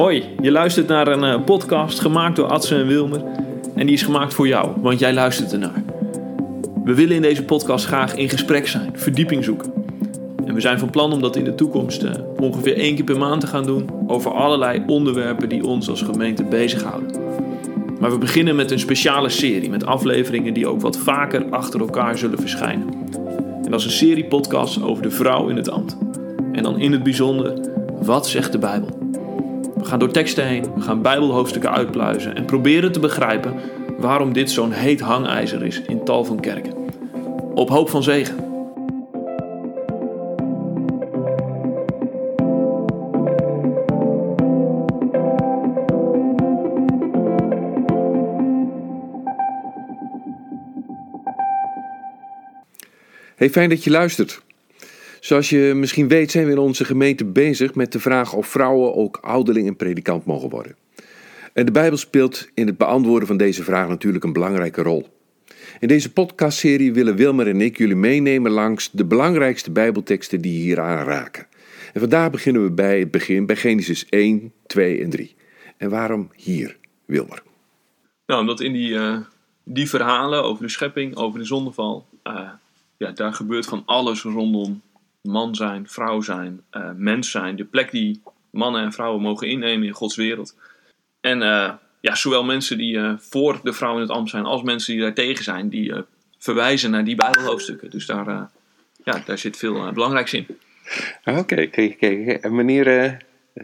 Hoi, je luistert naar een eh, podcast gemaakt door Adse en Wilmer. En die is gemaakt voor jou, want jij luistert ernaar. We willen in deze podcast graag in gesprek zijn, verdieping zoeken. En we zijn van plan om dat in de toekomst eh, ongeveer één keer per maand te gaan doen over allerlei onderwerpen die ons als gemeente bezighouden. Maar we beginnen met een speciale serie met afleveringen die ook wat vaker achter elkaar zullen verschijnen. En dat is een serie podcast over de vrouw in het ambt. En dan in het bijzonder, wat zegt de Bijbel? Gaan door teksten heen, we gaan Bijbelhoofdstukken uitpluizen en proberen te begrijpen waarom dit zo'n heet hangijzer is in tal van kerken. Op hoop van zegen. Hey, fijn dat je luistert. Zoals je misschien weet zijn we in onze gemeente bezig met de vraag of vrouwen ook ouderling en predikant mogen worden. En de Bijbel speelt in het beantwoorden van deze vraag natuurlijk een belangrijke rol. In deze podcastserie willen Wilmer en ik jullie meenemen langs de belangrijkste Bijbelteksten die hier aanraken. En vandaag beginnen we bij het begin, bij Genesis 1, 2 en 3. En waarom hier, Wilmer? Nou, omdat in die, uh, die verhalen over de schepping, over de zondeval, uh, ja, daar gebeurt van alles rondom man zijn, vrouw zijn, uh, mens zijn. De plek die mannen en vrouwen mogen innemen in Gods wereld. En uh, ja, zowel mensen die uh, voor de vrouw in het ambt zijn, als mensen die daar tegen zijn, die verwijzen naar die Bijbelhoofdstukken. Dus daar, ja, daar zit veel belangrijks in. Oké, kijk, kijk. En meneer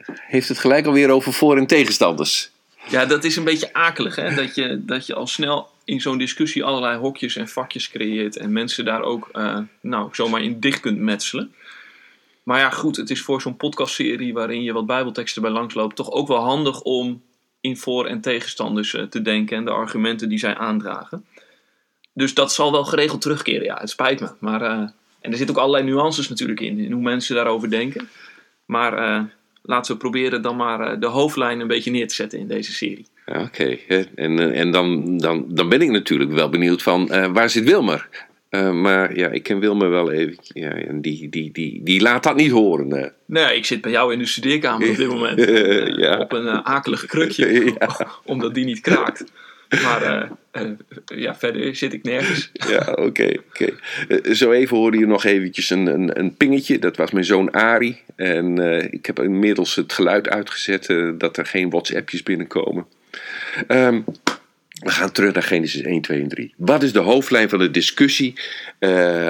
heeft het gelijk alweer over voor- en tegenstanders. Ja, dat is een beetje akelig, hè? Dat, je, dat je al snel in zo'n discussie allerlei hokjes en vakjes creëert en mensen daar ook uh, nou, zomaar in dicht kunt metselen. Maar ja, goed, het is voor zo'n podcastserie waarin je wat Bijbelteksten bij langsloopt, toch ook wel handig om in voor- en tegenstanders uh, te denken en de argumenten die zij aandragen. Dus dat zal wel geregeld terugkeren, ja, het spijt me. Maar, uh, en er zitten ook allerlei nuances natuurlijk in, in hoe mensen daarover denken. Maar laten we proberen dan maar de hoofdlijn een beetje neer te zetten in deze serie. Oké, okay. en, en dan, dan, dan ben ik natuurlijk wel benieuwd van uh, waar zit Wilmer? Uh, maar ja, ik ken Wilmer wel even. Ja, en die, die, die, die laat dat niet horen. Uh. Nee, ik zit bij jou in de studeerkamer op dit moment. ja. Op een akelige krukje, omdat die niet kraakt. Maar ja, verder zit ik nergens. Ja, oké. Okay. Zo even hoorde je nog eventjes een, een, een pingetje. Dat was mijn zoon Ari. En ik heb inmiddels het geluid uitgezet dat er geen WhatsAppjes binnenkomen. Um, we gaan terug naar Genesis 1, 2 en 3. Wat is de hoofdlijn van de discussie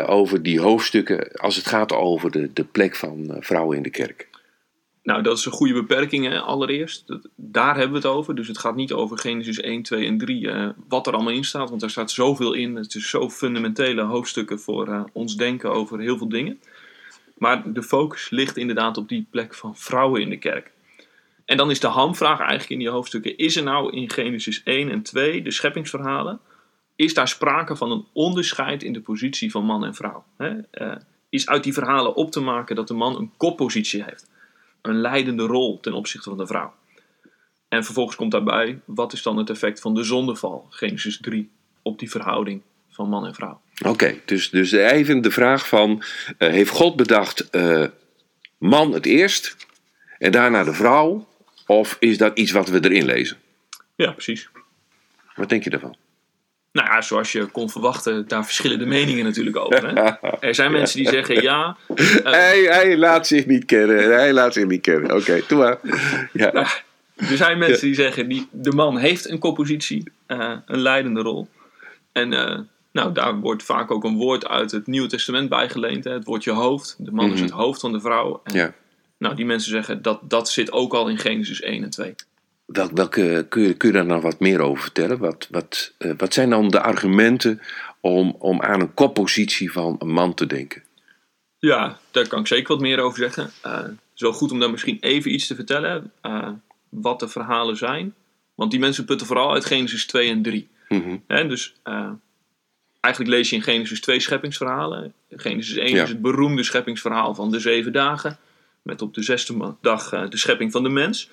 over die hoofdstukken als het gaat over de, de plek van vrouwen in de kerk? Nou, dat is een goede beperking hè, allereerst. Daar hebben we het over. Dus het gaat niet over Genesis 1, 2 en 3, uh, wat er allemaal in staat. Want daar staat zoveel in. Het is zo fundamentele hoofdstukken voor ons denken over heel veel dingen. Maar de focus ligt inderdaad op die plek van vrouwen in de kerk. En dan is de hamvraag eigenlijk in die hoofdstukken: is er nou in Genesis 1 en 2, de scheppingsverhalen, is daar sprake van een onderscheid in de positie van man en vrouw? He? Uh, is uit die verhalen op te maken dat de man een koppositie heeft, een leidende rol ten opzichte van de vrouw? En vervolgens komt daarbij: wat is dan het effect van de zondeval, Genesis 3, op die verhouding van man en vrouw? Oké, okay, dus, dus even de vraag van: uh, heeft God bedacht uh, man het eerst en daarna de vrouw? Of is dat iets wat we erin lezen? Ja, precies. Wat denk je daarvan? Nou ja, zoals je kon verwachten, daar verschillen de meningen natuurlijk over. Hè? Er zijn mensen die zeggen ja. Uh, hij, hij, laat zich niet kennen. Hij laat zich niet kennen. Oké, okay, doe maar. Ja. Nou, er zijn mensen die zeggen die, de man heeft een koppositie, uh, een leidende rol. En uh, nou, daar wordt vaak ook een woord uit het Nieuwe Testament bijgeleend. Hè? Het woordje hoofd. De man mm -hmm. is het hoofd van de vrouw. En, ja. Nou, die mensen zeggen dat dat zit ook al in Genesis 1 en 2. Wel, welke, kun, je, kun je daar nou wat meer over vertellen? Wat, wat, uh, wat zijn dan de argumenten om, om aan een koppositie van een man te denken? Ja, daar kan ik zeker wat meer over zeggen. Uh, zo goed om daar misschien even iets te vertellen. Uh, wat de verhalen zijn. Want die mensen putten vooral uit Genesis 2 en 3. Mhm. He, dus eigenlijk lees je in Genesis 2 scheppingsverhalen. Genesis 1 Ja. is het beroemde scheppingsverhaal van de zeven dagen. Met op de zesde dag de schepping van de mens.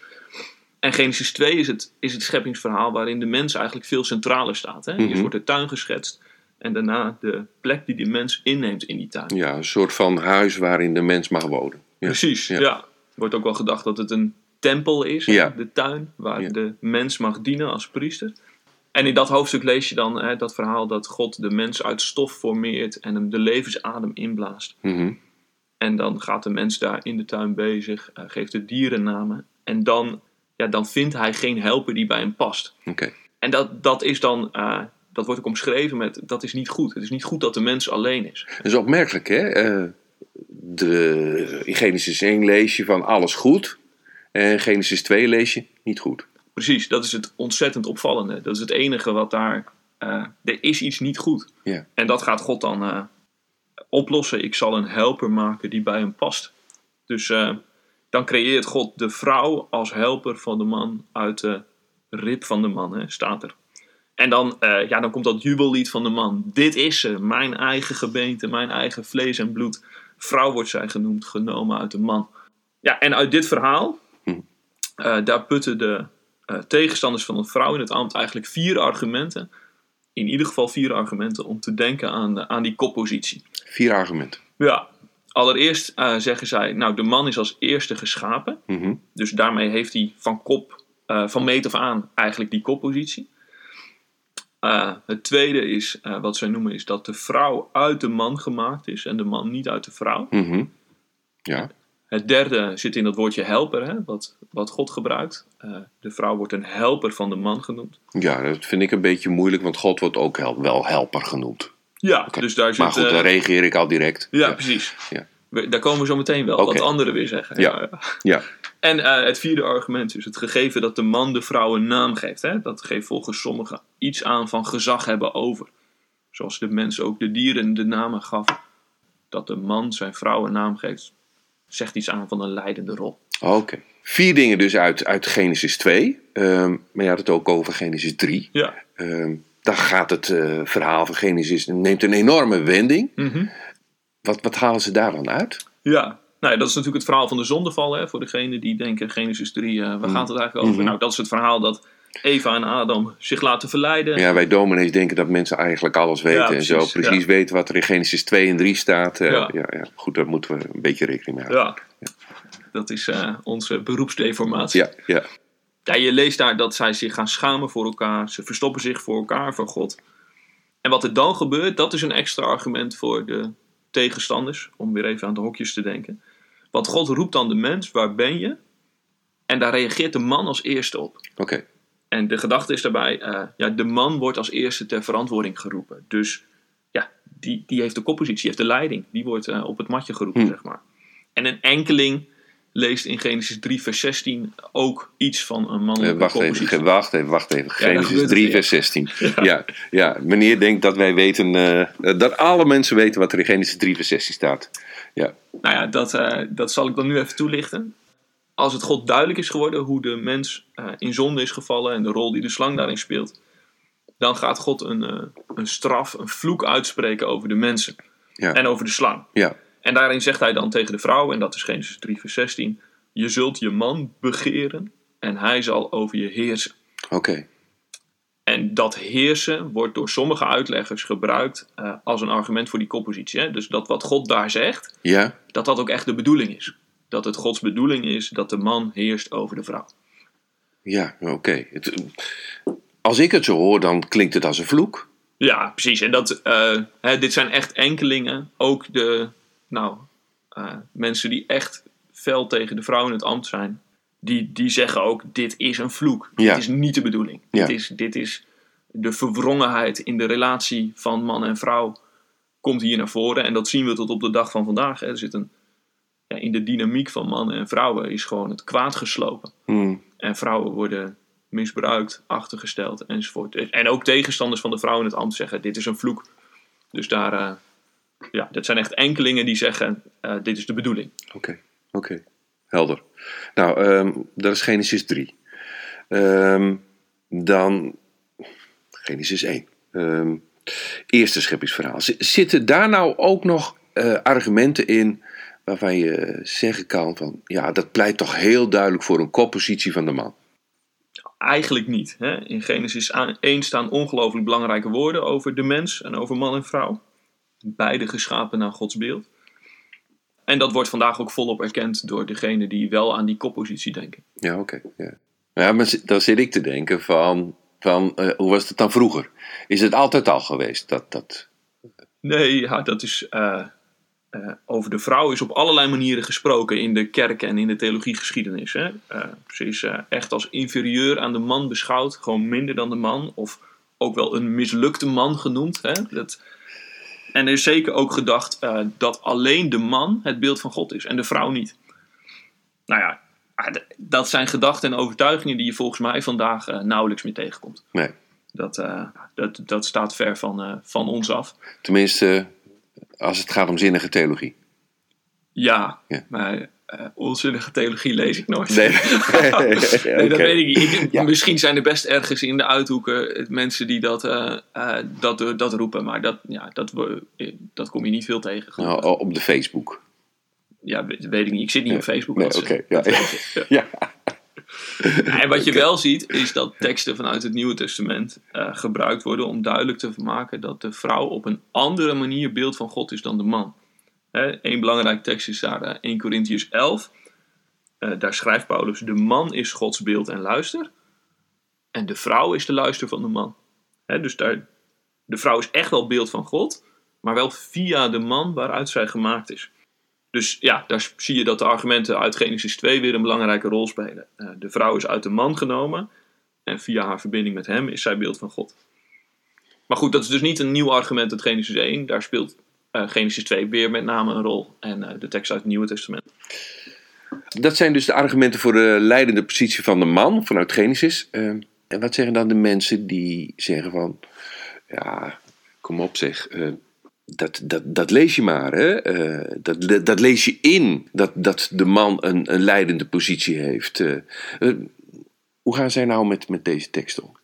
En Genesis 2 is het, is het scheppingsverhaal waarin de mens eigenlijk veel centraler staat. Hè? Mhm. Eerst wordt de tuin geschetst. En daarna de plek die de mens inneemt in die tuin. Ja, een soort van huis waarin de mens mag wonen. Ja. Precies, ja. Ja. Er wordt ook wel gedacht dat het een tempel is, Ja. de tuin, waar de mens mag dienen als priester. En in dat hoofdstuk lees je dan hè, dat verhaal dat God de mens uit stof formeert en hem de levensadem inblaast. Mhm. En dan gaat de mens daar in de tuin bezig, eh, geeft de dieren namen. En dan, ja, dan vindt hij geen helper die bij hem past. Oké. En dat, dat is dan, eh, dat wordt ook omschreven met, dat is niet goed. Het is niet goed dat de mens alleen is. Dat is opmerkelijk, hè? Eh, de, in Genesis 1 lees je van alles goed. En Genesis 2 lees je niet goed. Precies, dat is het ontzettend opvallende. Dat is het enige wat daar, eh, er is iets niet goed. Ja. En dat gaat God dan oplossen. Ik zal een helper maken die bij hem past. Dus dan creëert God de vrouw als helper van de man uit de rib van de man, hè, staat er. En dan, eh, ja, dan komt dat jubellied van de man. Dit is ze, mijn eigen gebeente, mijn eigen vlees en bloed. Vrouw wordt zij genoemd, genomen uit de man. Ja, en uit dit verhaal, eh, daar putten de eh, tegenstanders van een vrouw in het ambt eigenlijk vier argumenten. In ieder geval vier argumenten om te denken aan, aan die koppositie. Vier argumenten. Ja, allereerst eh, zeggen zij, nou de man is als eerste geschapen. Mhm. Dus daarmee heeft hij van kop, eh, van meet af aan eigenlijk die koppositie. Eh, het tweede is, wat zij noemen, is dat de vrouw uit de man gemaakt is en de man niet uit de vrouw. Mhm. Ja. Het derde zit in dat woordje helper, hè, wat, wat God gebruikt. De vrouw wordt een helper van de man genoemd. ja, dat vind ik een beetje moeilijk, want God wordt ook wel helper genoemd. Ja, dus daar zit... Maar goed, eh, dan reageer ik al direct. ja, precies. Ja. We- Daar komen we zo meteen wel, Oké. wat anderen weer zeggen. Ja. Ja. En eh, het vierde argument is het gegeven dat de man de vrouw een naam geeft. Hè? Dat geeft volgens sommigen iets aan van gezag hebben over. Zoals de mens ook de dieren de namen gaf. Dat de man zijn vrouw een naam geeft, zegt iets aan van een leidende rol. Oké. Vier dingen dus uit, uit Genesis 2. Ehm, maar je had het ook over Genesis 3. Ja. Ehm, dan gaat het eh, verhaal van Genesis, neemt een enorme wending. Mhm. Wat, wat halen ze daar dan uit? Ja, nou, ja, dat is natuurlijk het verhaal van de zondeval. Hè, voor degene die denken, Genesis 3, eh, waar gaat het eigenlijk over? Mhm. Nou, dat is het verhaal dat Eva en Adam zich laten verleiden. Ja, wij dominees denken dat mensen eigenlijk alles weten Ja, en zo. precies, ja. weten wat er in Genesis 2 en 3 staat. Eh, Ja. ja. Ja, Goed, daar moeten we een beetje rekening mee houden. Ja, dat is onze beroepsdeformatie. Ja, ja. Ja, je leest daar dat zij zich gaan schamen voor elkaar. Ze verstoppen zich voor elkaar, voor God. En wat er dan gebeurt, dat is een extra argument voor de tegenstanders. Om weer even aan de hokjes te denken. Want God roept dan de mens, waar ben je? En daar reageert de man als eerste op. Oké. En de gedachte is daarbij, eh, ja, de man wordt als eerste ter verantwoording geroepen. Dus ja, die, die heeft de koppositie, heeft de leiding. Die wordt eh, op het matje geroepen, Hm. zeg maar. En een enkeling leest in Genesis 3 vers 16 ook iets van een Eh, mannelijke wacht, even, wacht even, wacht even. Genesis gebeurt het 3, weer. vers 16. Ja. Ja, meneer denkt dat wij weten, eh, dat alle mensen weten wat er in Genesis 3, vers 16 staat. Ja, Nou ja, dat, eh, dat zal ik dan nu even toelichten. Als het God duidelijk is geworden hoe de mens eh, in zonde is gevallen en de rol die de slang daarin speelt, dan gaat God een, eh, een straf, een vloek uitspreken over de mensen Ja. en over de slang. ja, En daarin zegt hij dan tegen de vrouw, en dat is Genesis 3 vers 16, je zult je man begeren en hij zal over je heersen. oké. En dat heersen wordt door sommige uitleggers gebruikt eh, als een argument voor die koppositie. Hè? Dus dat wat God daar zegt, Ja, dat dat ook echt de bedoeling is. Dat het Gods bedoeling is dat de man heerst over de vrouw. ja, oké. Als ik het zo hoor, dan klinkt het als een vloek. Ja, precies. En dat, eh, hè, dit zijn echt enkelingen. Ook de nou, eh, mensen die echt fel tegen de vrouw in het ambt zijn. Die, die zeggen ook, dit is een vloek. Ja. Dit is niet de bedoeling. Ja. Dit, is, dit is de verwrongenheid in de relatie van man en vrouw. Komt hier naar voren. En dat zien we tot op de dag van vandaag. Hè. Er zit een, ja, in de dynamiek van mannen en vrouwen is gewoon het kwaad geslopen. Hmm, En vrouwen worden misbruikt, achtergesteld enzovoort. En ook tegenstanders van de vrouw in het ambt zeggen: dit is een vloek. Dus daar, eh, ja, dat zijn echt enkelingen die zeggen: eh, dit is de bedoeling. Oké, oké. Helder. Nou, ehm, dat is Genesis 3. Ehm, dan Genesis 1. Ehm, eerste scheppingsverhaal. Zitten daar nou ook nog eh, argumenten in waarvan je zeggen kan van... Ja, dat pleit toch heel duidelijk voor een koppositie van de man. Eigenlijk niet. Hè? In Genesis 1 staan ongelooflijk belangrijke woorden over de mens en over man en vrouw. Beide geschapen naar Gods beeld. En dat wordt vandaag ook volop erkend door degenen die wel aan die koppositie denken. Ja, oké. ja. ja, maar dan zit ik te denken van, van eh, hoe was het dan vroeger? Is het altijd al geweest dat dat... Nee, ja, dat is. eh, eh, over de vrouw is op allerlei manieren gesproken in de kerk en in de theologiegeschiedenis. Hè? Ze is echt als inferieur aan de man beschouwd, gewoon minder dan de man, of ook wel een mislukte man genoemd. Hè? Dat, en er is zeker ook gedacht eh, dat alleen de man het beeld van God is en de vrouw niet. Nou ja, ah, dat zijn gedachten en overtuigingen die je volgens mij vandaag eh, nauwelijks meer tegenkomt. Nee, Dat, eh, dat, dat staat ver van, van ons af. tenminste als het gaat om zinnige theologie. Ja, Ja. maar eh onzinnige theologie lees ik nooit. Nee, Nee, dat weet ik niet. Ik- Ja. Misschien zijn er best ergens in de uithoeken eh, mensen die dat, eh, dat, dat roepen, maar dat, ja, dat, dat kom je niet veel tegen. Nou, op de Facebook. Ja, weet, weet ik niet. Ik zit niet op Facebook. Nee, oké. ja. ja. En wat je wel ziet, is dat teksten vanuit het Nieuwe Testament gebruikt worden om duidelijk te maken dat de vrouw op een andere manier beeld van God is dan de man. Eén belangrijk tekst is daar eh, 1 Corinthians 11. Eh, daar schrijft Paulus: De man is Gods beeld en luister. En de vrouw is de luister van de man. Dus daar, de vrouw is echt wel beeld van God, maar wel via de man waaruit zij gemaakt is. Dus ja, daar zie je dat de argumenten uit Genesis 2 weer een belangrijke rol spelen. Eh, de vrouw is uit de man genomen en via haar verbinding met hem is zij beeld van God. Maar goed, dat is dus niet een nieuw argument uit Genesis 1. Daar speelt eh, Genesis 2 weer met name een rol. En eh, de tekst uit het Nieuwe Testament. Dat zijn dus de argumenten voor de leidende positie van de man vanuit Genesis. Eh, en wat zeggen dan de mensen die zeggen van, ja, kom op zeg, eh, dat, dat, dat lees je maar, hè? Eh, dat, dat, dat lees je in, dat, dat de man een, een leidende positie heeft. Eh, eh, hoe gaan zij nou met, met deze tekst om?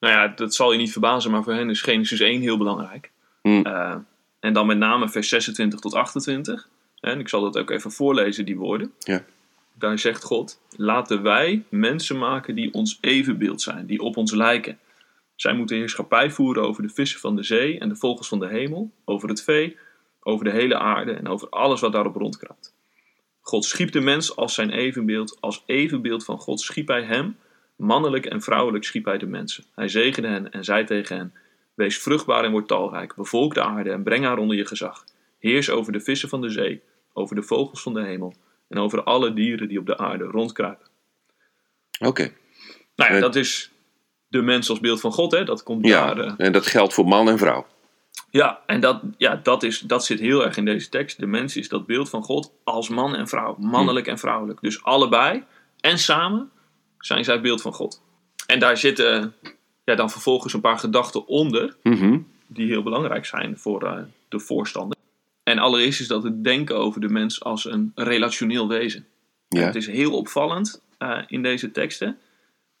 Nou ja, dat zal je niet verbazen, maar voor hen is Genesis 1 heel belangrijk. Hmm. En dan met name vers 26 tot 28. En ik zal dat ook even voorlezen, die woorden. Ja. Daar zegt God: Laten wij mensen maken die ons evenbeeld zijn, die op ons lijken. Zij moeten heerschappij voeren over de vissen van de zee en de vogels van de hemel, over het vee, over de hele aarde en over alles wat daarop rondkraapt. God schiep de mens als zijn evenbeeld, als evenbeeld van God schiep hij hem, mannelijk en vrouwelijk schiep hij de mensen. Hij zegende hen en zei tegen hen: Wees vruchtbaar en word talrijk, bevolk de aarde en breng haar onder je gezag. Heers over de vissen van de zee, over de vogels van de hemel en over alle dieren die op de aarde rondkruipen. Oké, Nou ja, Eh. dat is de mens als beeld van God, hè? Dat komt ja, daar. eh, en dat geldt voor man en vrouw. ja, en dat, ja, dat, is, dat zit heel erg in deze tekst. De mens is dat beeld van God als man en vrouw, mannelijk en vrouwelijk. Dus allebei en samen zijn zij beeld van God. En daar zitten ja, dan vervolgens een paar gedachten onder, Mhm. die heel belangrijk zijn voor eh, de voorstander. En allereerst is dat het denken over de mens als een relationeel wezen. En Ja. Het is heel opvallend eh, in deze teksten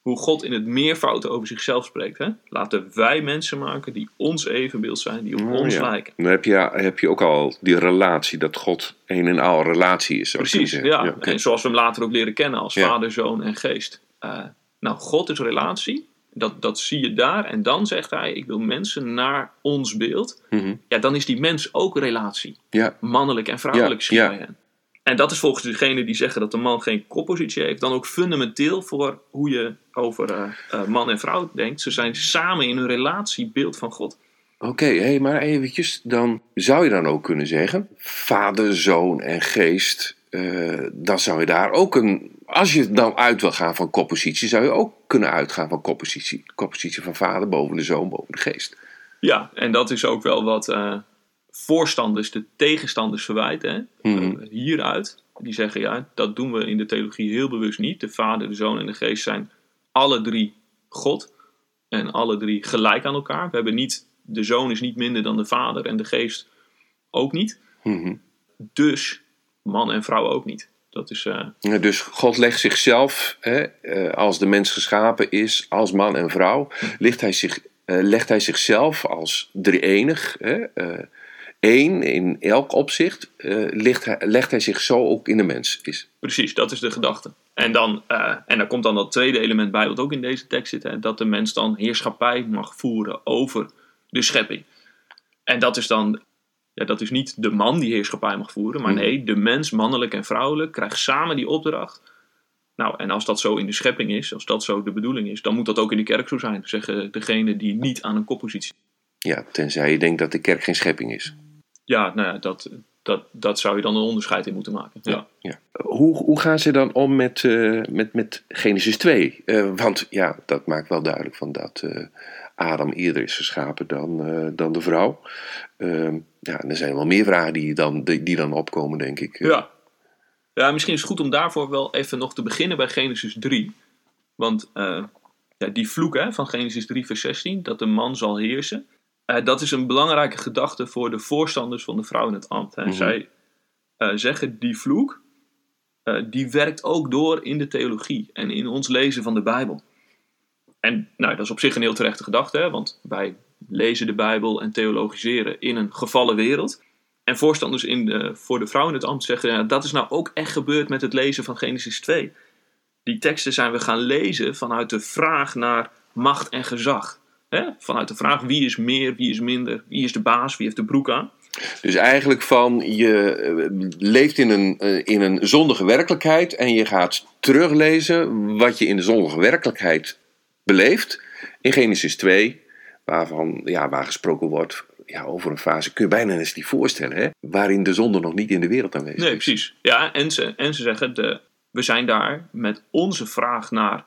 hoe God in het meervoud over zichzelf spreekt. Hè? Laten wij mensen maken die ons evenbeeld zijn, die op Oh, ons ja. lijken. Dan heb je, heb je ook al die relatie, dat God een en al relatie is. Precies, ja. En zoals we hem later ook leren kennen als vader, zoon en geest. Eh, nou, God is relatie. Dat, dat zie je daar. En dan zegt hij, ik wil mensen naar ons beeld. Mhm. Ja, dan is die mens ook relatie. Ja, Mannelijk en vrouwelijk Ja, hen. En dat is volgens degenen die zeggen dat de man geen koppositie heeft, dan ook fundamenteel voor hoe je over eh, eh, man en vrouw denkt. Ze zijn samen in hun relatie beeld van God. oké, hey, maar eventjes, dan zou je dan ook kunnen zeggen, vader, zoon en geest, eh, dan zou je daar ook een, als je dan uit wil gaan van koppositie, zou je ook kunnen uitgaan van koppositie. Koppositie van vader boven de zoon, boven de geest. Ja, en dat is ook wel wat eh, voorstanders de tegenstanders verwijten. Hè? Mhm. Eh, hieruit. Die zeggen ja, dat doen we in de theologie heel bewust niet. De Vader, de Zoon en de Geest zijn alle drie God. En alle drie gelijk aan elkaar. We hebben niet, de Zoon is niet minder dan de Vader en de Geest ook niet. Mhm. Dus man en vrouw ook niet. Dat is, eh, Dus God legt zichzelf, hè, eh, als de mens geschapen is, als man en vrouw, legt hij, zich, eh, legt hij zichzelf als drie-enig, één in elk opzicht, legt, hij, legt hij zich zo ook in de mens. Is. Precies, dat is de gedachte. En, dan, en daar komt dan dat tweede element bij, wat ook in deze tekst zit: hè, dat de mens dan heerschappij mag voeren over de schepping. En dat is dan ja, dat is niet de man die heerschappij mag voeren, maar Mhm. nee, de mens, mannelijk en vrouwelijk, krijgt samen die opdracht. Nou, en als dat zo in de schepping is, als dat zo de bedoeling is, dan moet dat ook in de kerk zo zijn, zeggen degenen die niet aan een koppositie. Ja, tenzij je denkt dat de kerk geen schepping is. Ja, nou ja, dat, dat, dat zou je dan een onderscheid in moeten maken. Ja. Ja. Hoe, hoe gaan ze dan om met, eh, met, met Genesis 2? Eh, want ja, dat maakt wel duidelijk van dat eh, Adam eerder is geschapen dan, eh, dan de vrouw. Ehm, ja, en er zijn wel meer vragen die dan, die, die dan opkomen, denk ik. Ja. ja, misschien is het goed om daarvoor wel even nog te beginnen bij Genesis 3. Want eh, ja, die vloek hè, van Genesis 3, vers 16, dat de man zal heersen, eh, dat is een belangrijke gedachte voor de voorstanders van de vrouw in het ambt. Hè. Mhm. Zij zeggen die vloek, die werkt ook door in de theologie en in ons lezen van de Bijbel. En nou, dat is op zich een heel terechte gedachte, want wij lezen de Bijbel en theologiseren in een gevallen wereld. En voorstanders in de, voor de vrouw in het ambt zeggen, dat is nou ook echt gebeurd met het lezen van Genesis 2. Die teksten zijn we gaan lezen vanuit de vraag naar macht en gezag. Hè? Vanuit de vraag wie is meer, wie is minder, wie is de baas, wie heeft de broek aan. Dus eigenlijk van je eh, leeft in een, eh, in een zondige werkelijkheid en je gaat teruglezen wat je in de zondige werkelijkheid beleeft in Genesis 2, waarvan ja, waar gesproken wordt ja, over een fase, kun je bijna eens niet voorstellen, hè? waarin de zonde nog niet in de wereld aanwezig Nee, is. precies. Ja, en ze, en ze zeggen, de, we zijn daar met onze vraag naar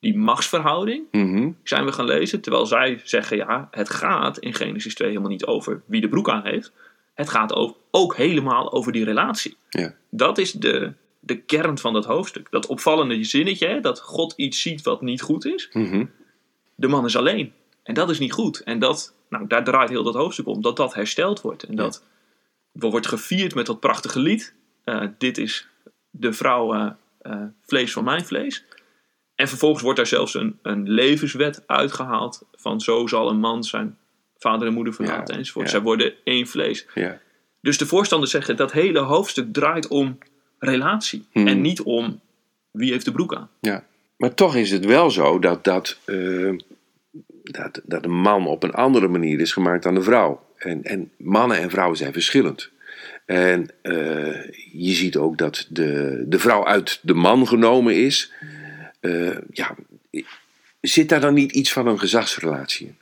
die machtsverhouding, Mhm. zijn we gaan lezen. Terwijl zij zeggen, ja, het gaat in Genesis 2 helemaal niet over wie de broek aan heeft. Het gaat ook, ook helemaal over die relatie. Ja. Dat is de, de kern van dat hoofdstuk. Dat opvallende zinnetje, hè, dat God iets ziet wat niet goed is. Mhm. De man is alleen. En dat is niet goed. En dat, nou, daar draait heel dat hoofdstuk om. Dat dat hersteld wordt. En dat wordt gevierd met dat prachtige lied. Eh, dit is de vrouw eh, eh, vlees van mijn vlees. En vervolgens wordt daar zelfs een, een levenswet uitgehaald. Van zo zal een man zijn vader en moeder verlaten Ja, enzovoort. ja. Zij worden één vlees. Ja. Dus de voorstanders zeggen dat hele hoofdstuk draait om relatie. Hmm. En niet om wie heeft de broek aan. Ja. Maar toch is het wel zo dat, dat, eh, dat, dat een man op een andere manier is gemaakt dan de vrouw. En, en mannen en vrouwen zijn verschillend. En eh, je ziet ook dat de, de vrouw uit de man genomen is. Eh, ja, zit daar dan niet iets van een gezagsrelatie in?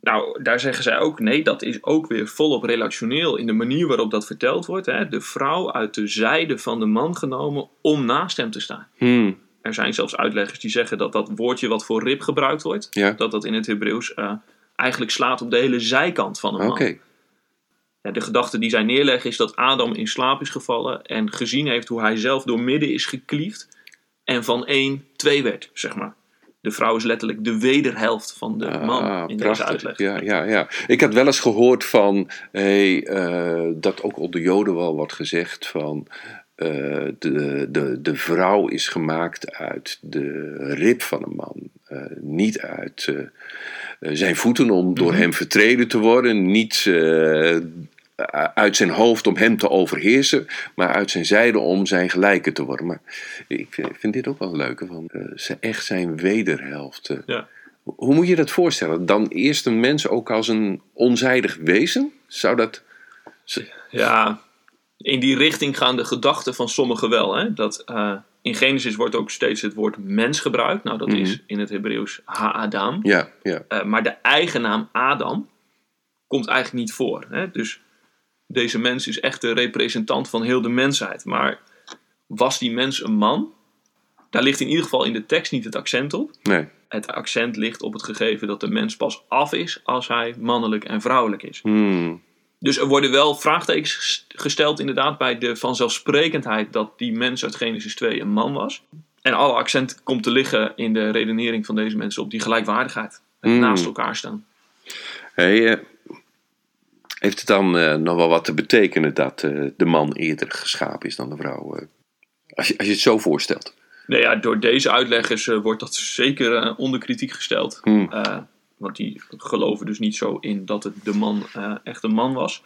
Nou, daar zeggen zij ook, nee, dat is ook weer volop relationeel in de manier waarop dat verteld wordt. Hè? De vrouw uit de zijde van de man genomen om naast hem te staan. Hmm, Er zijn zelfs uitleggers die zeggen dat dat woordje wat voor rib gebruikt wordt, Ja. dat dat in het Hebreeuws eh, eigenlijk slaat op de hele zijkant van een man. Ja, de gedachte die zij neerleggen is dat Adam in slaap is gevallen en gezien heeft hoe hij zelf door midden is gekliefd en van één twee werd, zeg maar. De vrouw is letterlijk de wederhelft van de man Ah, in deze prachtig. uitleg. Ja, ja, ja. Ik had wel eens gehoord van hey, eh, dat ook onder Joden wel wordt gezegd van eh, de, de, de vrouw is gemaakt uit de rib van een man, eh, niet uit zijn voeten om door Mhm. hem vertreden te worden, niet uit zijn hoofd om hem te overheersen, maar uit zijn zijde om zijn gelijke te worden. Maar ik vind, dit ook wel leuk, van eh, ze echt zijn wederhelft. eh. Ja. Hoe moet je dat voorstellen? Dan eerst een mens ook als een onzijdig wezen? Zou dat. Ja, in die richting gaan de gedachten van sommigen wel. Hè? Dat, eh, in Genesis wordt ook steeds het woord mens gebruikt. Nou, dat Mhm. is in het Hebreeuws ha-adam. Ja, ja. Eh, maar de eigen naam Adam komt eigenlijk niet voor. Hè? Dus deze mens is echt de representant van heel de mensheid. Maar was die mens een man? Daar ligt in ieder geval in de tekst niet het accent op. Nee. Het accent ligt op het gegeven dat de mens pas af is als hij mannelijk en vrouwelijk is. Hmm. Dus er worden wel vraagtekens ges- gesteld inderdaad bij de vanzelfsprekendheid dat die mens uit Genesis 2 een man was. En alle accent komt te liggen in de redenering van deze mensen op die gelijkwaardigheid. Het Mm. naast elkaar staan. Hey, eh, heeft het dan eh, nog wel wat te betekenen dat eh, de man eerder geschapen is dan de vrouw? eh? als, je, als je het zo voorstelt. Nou ja, door deze uitleggers wordt dat zeker onder kritiek gesteld. Hmm. Want die geloven dus niet zo in dat het de man echt een man was.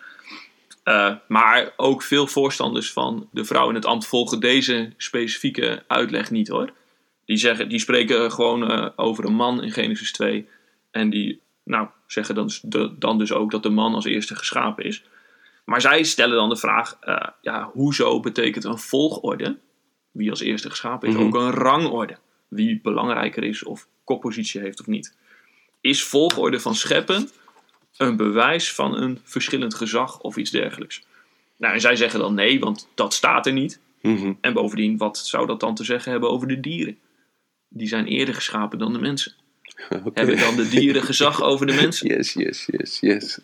Maar ook veel voorstanders van de vrouw in het ambt volgen deze specifieke uitleg niet hoor. Die, zeggen, die spreken gewoon over een man in Genesis 2. En die nou, zeggen dan, de- dan dus ook dat de man als eerste geschapen is. Maar zij stellen dan de vraag, eh, ja, hoezo betekent een volgorde, wie als eerste geschapen is, Mhm. ook een rangorde? Wie belangrijker is of koppositie heeft of niet. Is volgorde van scheppen een bewijs van een verschillend gezag of iets dergelijks? Nou, en zij zeggen dan nee, want dat staat er niet. Mhm. En bovendien, wat zou dat dan te zeggen hebben over de dieren? Die zijn eerder geschapen dan de mensen. Oké. Hebben dan de dieren gezag over de mensen? Yes, yes, yes, yes.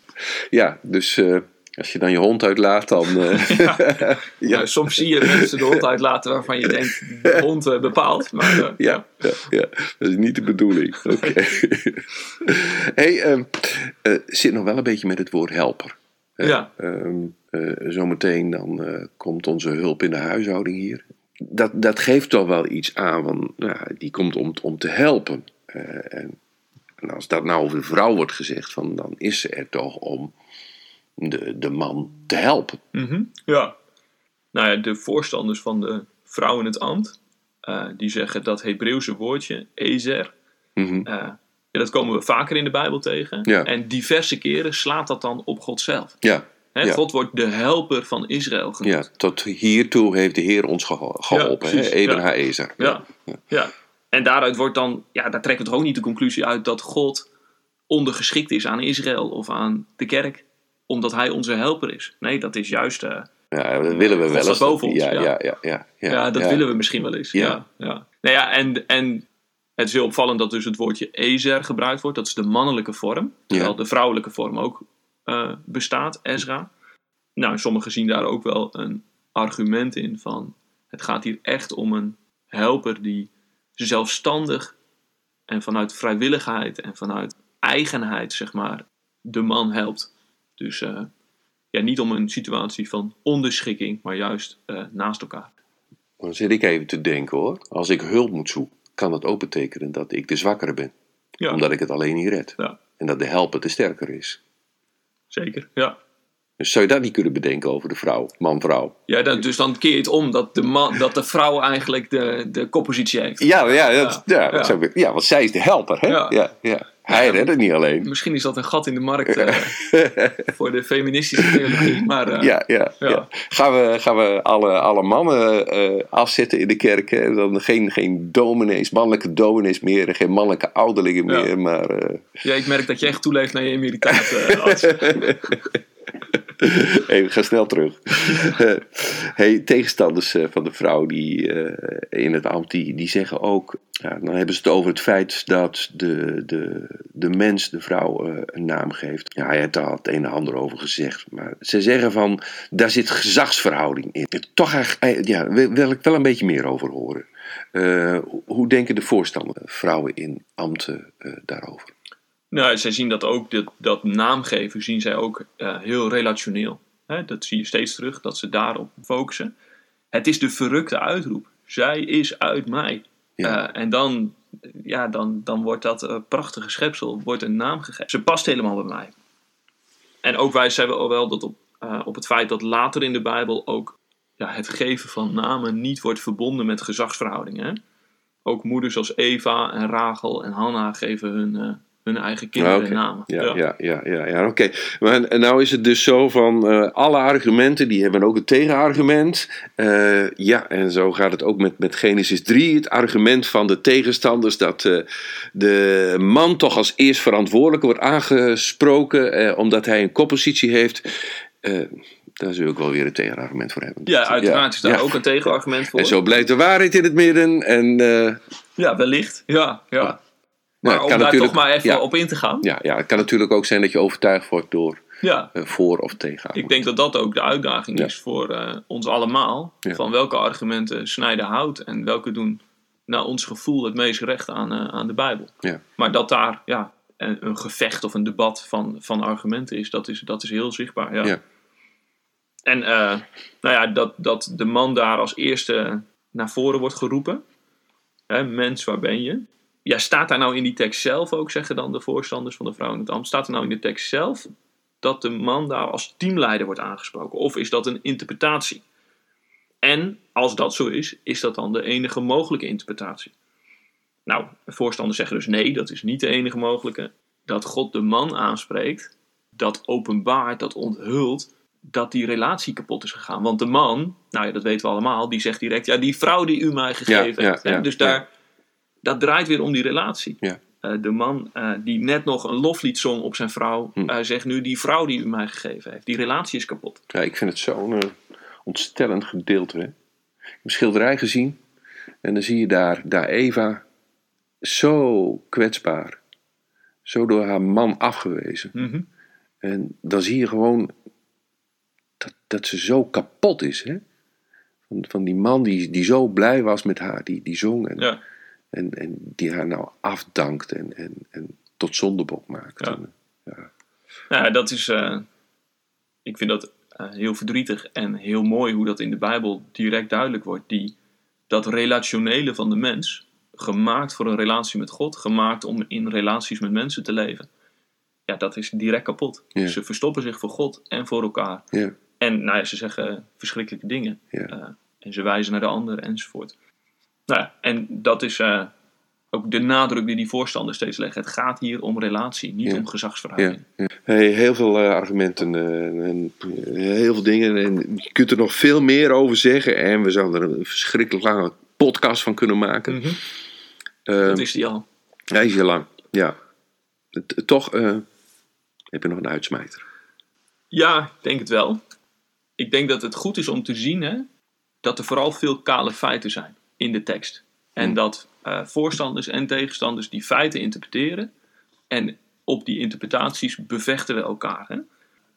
Ja, dus eh, als je dan je hond uitlaat, dan... eh, ja. Nou, soms zie je mensen de hond uitlaten waarvan je denkt, de hond eh, bepaalt. Maar Ja, ja, ja, dat is niet de bedoeling. Oké. hey, ehm, eh, zit nog wel een beetje met het woord helper. Ja. ehm, eh, zometeen dan komt onze hulp in de huishouding hier. Dat, dat geeft toch wel iets aan, want nou, die komt om, om te helpen. Eh, en, en als dat nou over de vrouw wordt gezegd, van, dan is ze er toch om de, de man te helpen. Mhm, ja. Nou ja, de voorstanders van de vrouw in het ambt, eh, die zeggen dat Hebreeuwse woordje, ezer, Mhm. eh, ja, dat komen we vaker in de Bijbel tegen. Ja. En diverse keren slaat dat dan op God zelf. Ja, Ja. God wordt de helper van Israël genoemd. ja, tot hiertoe heeft de Heer ons geho- geholpen. precies, Eben ja. Haezer. Ja. Ja. En daaruit wordt dan, ja, daar trekken we toch ook niet de conclusie uit dat God ondergeschikt is aan Israël of aan de kerk, omdat hij onze helper is. Nee, dat is juist, eh, Ja, dat willen we wel eens. boven ons, ja, ja. ja, ja, ja, ja, dat ja. willen we misschien wel eens. Ja. Ja. Nou ja, en, en het is heel opvallend dat dus het woordje ezer gebruikt wordt. Dat is de mannelijke vorm, terwijl de vrouwelijke vorm ook eh, bestaat, Ezra. Nou, sommigen zien daar ook wel een argument in van... het gaat hier echt om een helper die zelfstandig en vanuit vrijwilligheid en vanuit eigenheid, zeg maar, de man helpt. Dus eh, ja, niet om een situatie van onderschikking, maar juist eh, naast elkaar. Dan zit ik even te denken hoor. Als ik hulp moet zoeken, kan dat ook betekenen dat ik de zwakkere ben. Ja. Omdat ik het alleen niet red. Ja. En dat de helper de sterker is. Zeker, ja. Dus zou je dat niet kunnen bedenken over de vrouw, man-vrouw? ja dan, dus dan keer je het om dat de, man, dat de vrouw eigenlijk de, de koppositie heeft. Ja, ja, dat, ja, Ja. dat Zou ik, ja, want zij is de helper. Hè? Ja. Ja. Hij redt het niet alleen. Misschien is dat een gat in de markt eh, voor de feministische theologie. Maar eh, Ja, ja, ja. Gaan we, gaan we alle, alle mannen eh, afzetten in de kerk? Hè? Dan geen, geen dominees, mannelijke dominees meer. en Geen mannelijke ouderlingen meer. Maar ja, ik merk dat je echt toeleeft naar je emeritaat. Even, ga snel terug. Hey, tegenstanders eh, van de vrouw die, eh, in het ambt, die, die zeggen ook... Ja, dan hebben ze het over het feit dat de, de, de mens de vrouw eh, een naam geeft. Ja, hij heeft daar het een en ander over gezegd. Maar ze zeggen van, daar zit gezagsverhouding in. Toch eigenlijk, ja, wil, ik wel een beetje meer over horen. Hoe- denken de voorstanders, vrouwen in ambten, daarover? Nou, zij zien dat ook, dat, dat naamgeven zien zij ook eh, heel relationeel. Dat zie je steeds terug, dat ze daarop focussen. Het is de verrukte uitroep. Zij is uit mij. Ja. Eh, en dan, ja, dan, dan wordt dat eh, prachtige schepsel wordt een naam gegeven. Ze past helemaal bij mij. En ook wijzen zij wel, wel dat op, op het feit dat later in de Bijbel ook ja, het geven van namen niet wordt verbonden met gezagsverhoudingen. Ook moeders als Eva en Rachel en Hanna geven hun, hun eigen kinderen Ah, oké. namen. Ja, ja. ja, ja, ja, oké. Maar en nou is het dus zo van eh, alle argumenten, die hebben ook een tegenargument. Eh, ja, en zo gaat het ook met, met Genesis 3. Het argument van de tegenstanders dat eh, de man toch als eerst verantwoordelijk wordt aangesproken, omdat hij een koppositie heeft. Daar zul ik wel weer een tegenargument voor hebben. Ja, uiteraard is daar ja. ook een tegenargument voor. En zo blijft de waarheid in het midden. En Ja, wellicht. Ja, ja. Maar om kan daar natuurlijk- toch maar even ja. op in te gaan. ja, ja, het kan natuurlijk ook zijn dat je overtuigd wordt door Ja, eh, voor- of tegen. ik denk dat dat ook de uitdaging Ja. is voor eh, ons allemaal. Van welke argumenten snijden hout en welke doen naar ons gevoel het meest recht aan, eh, aan de Bijbel. Ja. Maar dat daar ja, een, een gevecht of een debat van, van argumenten is dat, is, dat is heel zichtbaar. Ja. Ja. En nou ja, dat, dat de man daar als eerste naar voren wordt geroepen. Hè, mens, waar ben je? Ja, staat daar nou in die tekst zelf ook, zeggen dan de voorstanders van de vrouw in het ambt, staat er nou in de tekst zelf dat de man daar als teamleider wordt aangesproken? Of is dat een interpretatie? En als dat zo is, is dat dan de enige mogelijke interpretatie? Nou, de voorstanders zeggen dus nee, dat is niet de enige mogelijke. Dat God de man aanspreekt, dat openbaart, dat onthult, dat die relatie kapot is gegaan. Want de man, nou ja, dat weten we allemaal, die zegt direct, ja, die vrouw die u mij gegeven Ja, heeft. ja, hè. ja, dus daar, dat draait weer om die relatie. Ja. Eh, de man eh, die net nog een loflied zong op zijn vrouw, Hm. eh, zegt nu, die vrouw die u mij gegeven heeft. Die relatie is kapot. Ja, ik vind het zo'n ontstellend gedeelte. Hè? Ik heb een schilderij gezien en dan zie je daar, daar Eva zo kwetsbaar, zo door haar man afgewezen. Mhm. En dan zie je gewoon dat, dat ze zo kapot is. Hè? Van, van die man die, die zo blij was met haar, die, die zong en, Ja. En, en die haar nou afdankt en, en, en tot zondebok maakt. Ja. En, ja. Nou, ja, dat is. eh, ik vind dat eh, heel verdrietig en heel mooi hoe dat in de Bijbel direct duidelijk wordt. Die, dat relationele van de mens, gemaakt voor een relatie met God, gemaakt om in relaties met mensen te leven. Ja, dat is direct kapot. Ja. Ze verstoppen zich voor God en voor elkaar. Ja. En nou ja, ze zeggen verschrikkelijke dingen. Ja. Eh, en ze wijzen naar de ander enzovoort. Nou ja, en dat is eh, ook de nadruk die die voorstanders steeds leggen. Het gaat hier om relatie, niet Ja. om gezagsverhouding. Ja. Hey, heel veel eh, argumenten eh, en heel veel dingen. En je kunt er nog veel meer over zeggen. En we zouden er een verschrikkelijk lange podcast van kunnen maken. Mhm. Eh, Dat is die al. Hij is heel lang, ja. Toch heb je nog een uitsmijter. Ja, ik denk het wel. Ik denk dat het goed is om te zien hè, dat er vooral veel kale feiten zijn in de tekst. En Hmm. dat eh, voorstanders en tegenstanders die feiten interpreteren. En op die interpretaties bevechten we elkaar. Hè?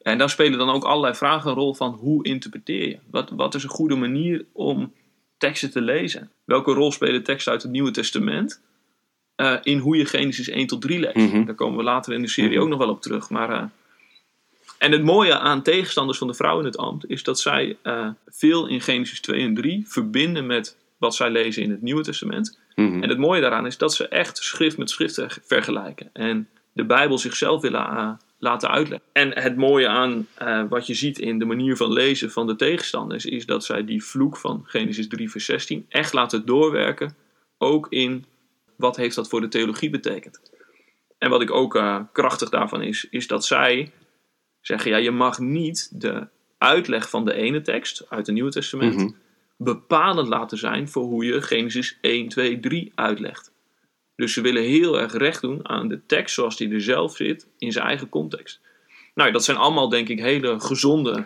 En daar spelen dan ook allerlei vragen een rol van hoe interpreteer je? Wat, wat is een goede manier om teksten te lezen? Welke rol spelen teksten uit het Nieuwe Testament eh, in hoe je Genesis 1 tot 3 leest? Mhm. Daar komen we later in de serie Mhm. ook nog wel op terug. Maar, eh, en het mooie aan tegenstanders van de vrouw in het ambt is dat zij veel in Genesis 2 en 3 verbinden met wat zij lezen in het Nieuwe Testament. Mhm. En het mooie daaraan is dat ze echt schrift met schrift ver- vergelijken. En de Bijbel zichzelf willen eh, laten uitleggen. En het mooie aan eh, wat je ziet in de manier van lezen van de tegenstanders... is dat zij die vloek van Genesis 3 vers 16 echt laten doorwerken... ook in wat heeft dat voor de theologie betekend. En wat ik ook eh, krachtig daarvan is, is dat zij zeggen... ja, je mag niet de uitleg van de ene tekst uit het Nieuwe Testament... Mhm. Bepalend laten zijn voor hoe je Genesis 1, 2, 3 uitlegt. Dus ze willen heel erg recht doen aan de tekst zoals die er zelf zit in zijn eigen context. Nou, dat zijn allemaal denk ik hele gezonde.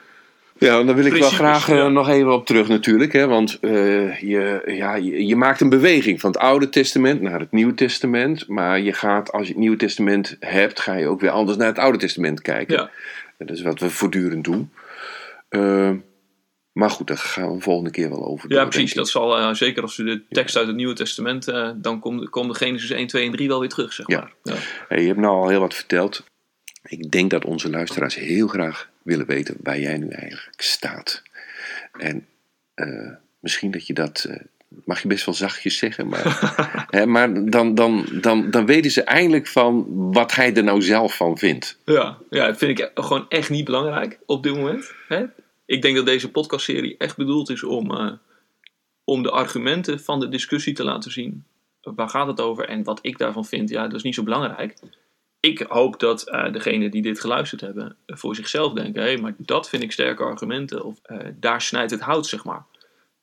Ja, daar wil ik wel graag eh, nog even op terug natuurlijk. Hè, want eh, je, ja, je, je maakt een beweging van het Oude Testament naar het Nieuwe Testament. Maar je gaat, als je het Nieuwe Testament hebt, ga je ook weer anders naar het Oude Testament kijken. Ja, Dat is wat we voortdurend doen. Eh, maar goed, daar gaan we een volgende keer wel over. ja door, precies. Dat zal eh, zeker als we de tekst uit het Nieuwe Testament. eh, dan komt kom de Genesis 1, 2 en 3 wel weer terug, zeg Ja. maar. Ja. Hey, je hebt nou al heel wat verteld. Ik denk dat onze luisteraars heel graag willen weten waar jij nu eigenlijk staat. En eh, misschien dat je dat, mag je best wel zachtjes zeggen, maar, hè, maar dan, dan, dan, dan weten ze eindelijk van wat hij er nou zelf van vindt. Ja, ja, dat vind ik gewoon echt niet belangrijk op dit moment. Hè? Ik denk dat deze podcastserie echt bedoeld is om, eh, om de argumenten van de discussie te laten zien. Waar gaat het over en wat ik daarvan vind, ja, dat is niet zo belangrijk. Ik hoop dat eh degenen die dit geluisterd hebben voor zichzelf denken: hé, maar dat vind ik sterke argumenten. Of eh, daar snijdt het hout, zeg maar.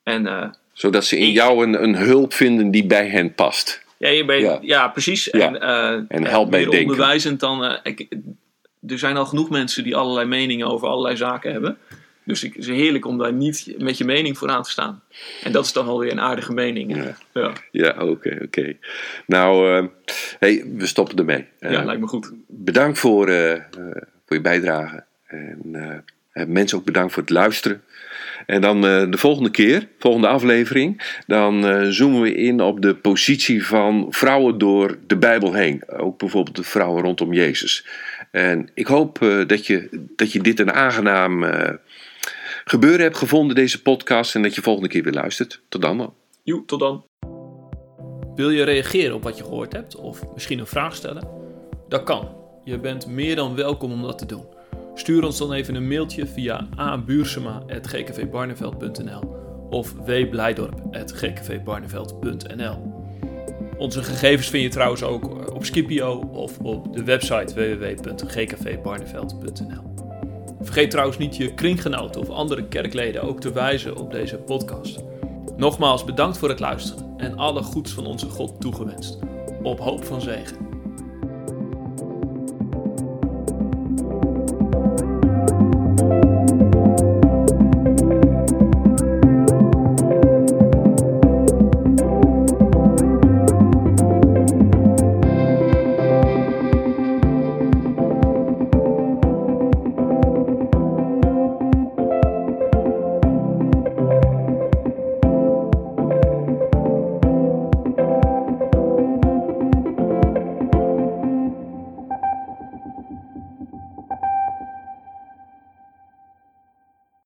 En Zodat ze in Ik- jou een, een hulp vinden die bij hen past. Ja, bent, Ja. ja. precies. Ja. En, En help meer denken. onderwijzend dan... ik, er zijn al genoeg mensen die allerlei meningen over allerlei zaken hebben. Dus ik, het is heerlijk om daar niet met je mening voor aan te staan. En dat is dan alweer een aardige mening. Ja. Ja, Ja, oké, oké. Nou, eh, hey, we stoppen ermee. ja, Eh, lijkt me goed. bedankt voor, eh, eh, voor je bijdrage. En eh, mensen ook bedankt voor het luisteren. En dan de volgende keer, volgende aflevering, dan zoomen we in op de positie van vrouwen door de Bijbel heen. Ook bijvoorbeeld de vrouwen rondom Jezus. En ik hoop dat, je, dat je dit een aangenaam gebeuren hebt gevonden, deze podcast. En dat je volgende keer weer luistert. Tot dan dan. Joe, tot dan. Wil je reageren op wat je gehoord hebt? Of misschien een vraag stellen? Dat kan. Je bent meer dan welkom om dat te doen. Stuur ons dan even een mailtje via abuursema.gkvbarneveld.nl of wblijdorp.gkvbarneveld.nl Onze gegevens vind je trouwens ook op Skipio of op de website www.gkvbarneveld.nl Vergeet trouwens niet je kringgenoten of andere kerkleden ook te wijzen op deze podcast. Nogmaals bedankt voor het luisteren en alle goeds van onze God toegewenst. Op hoop van zegen.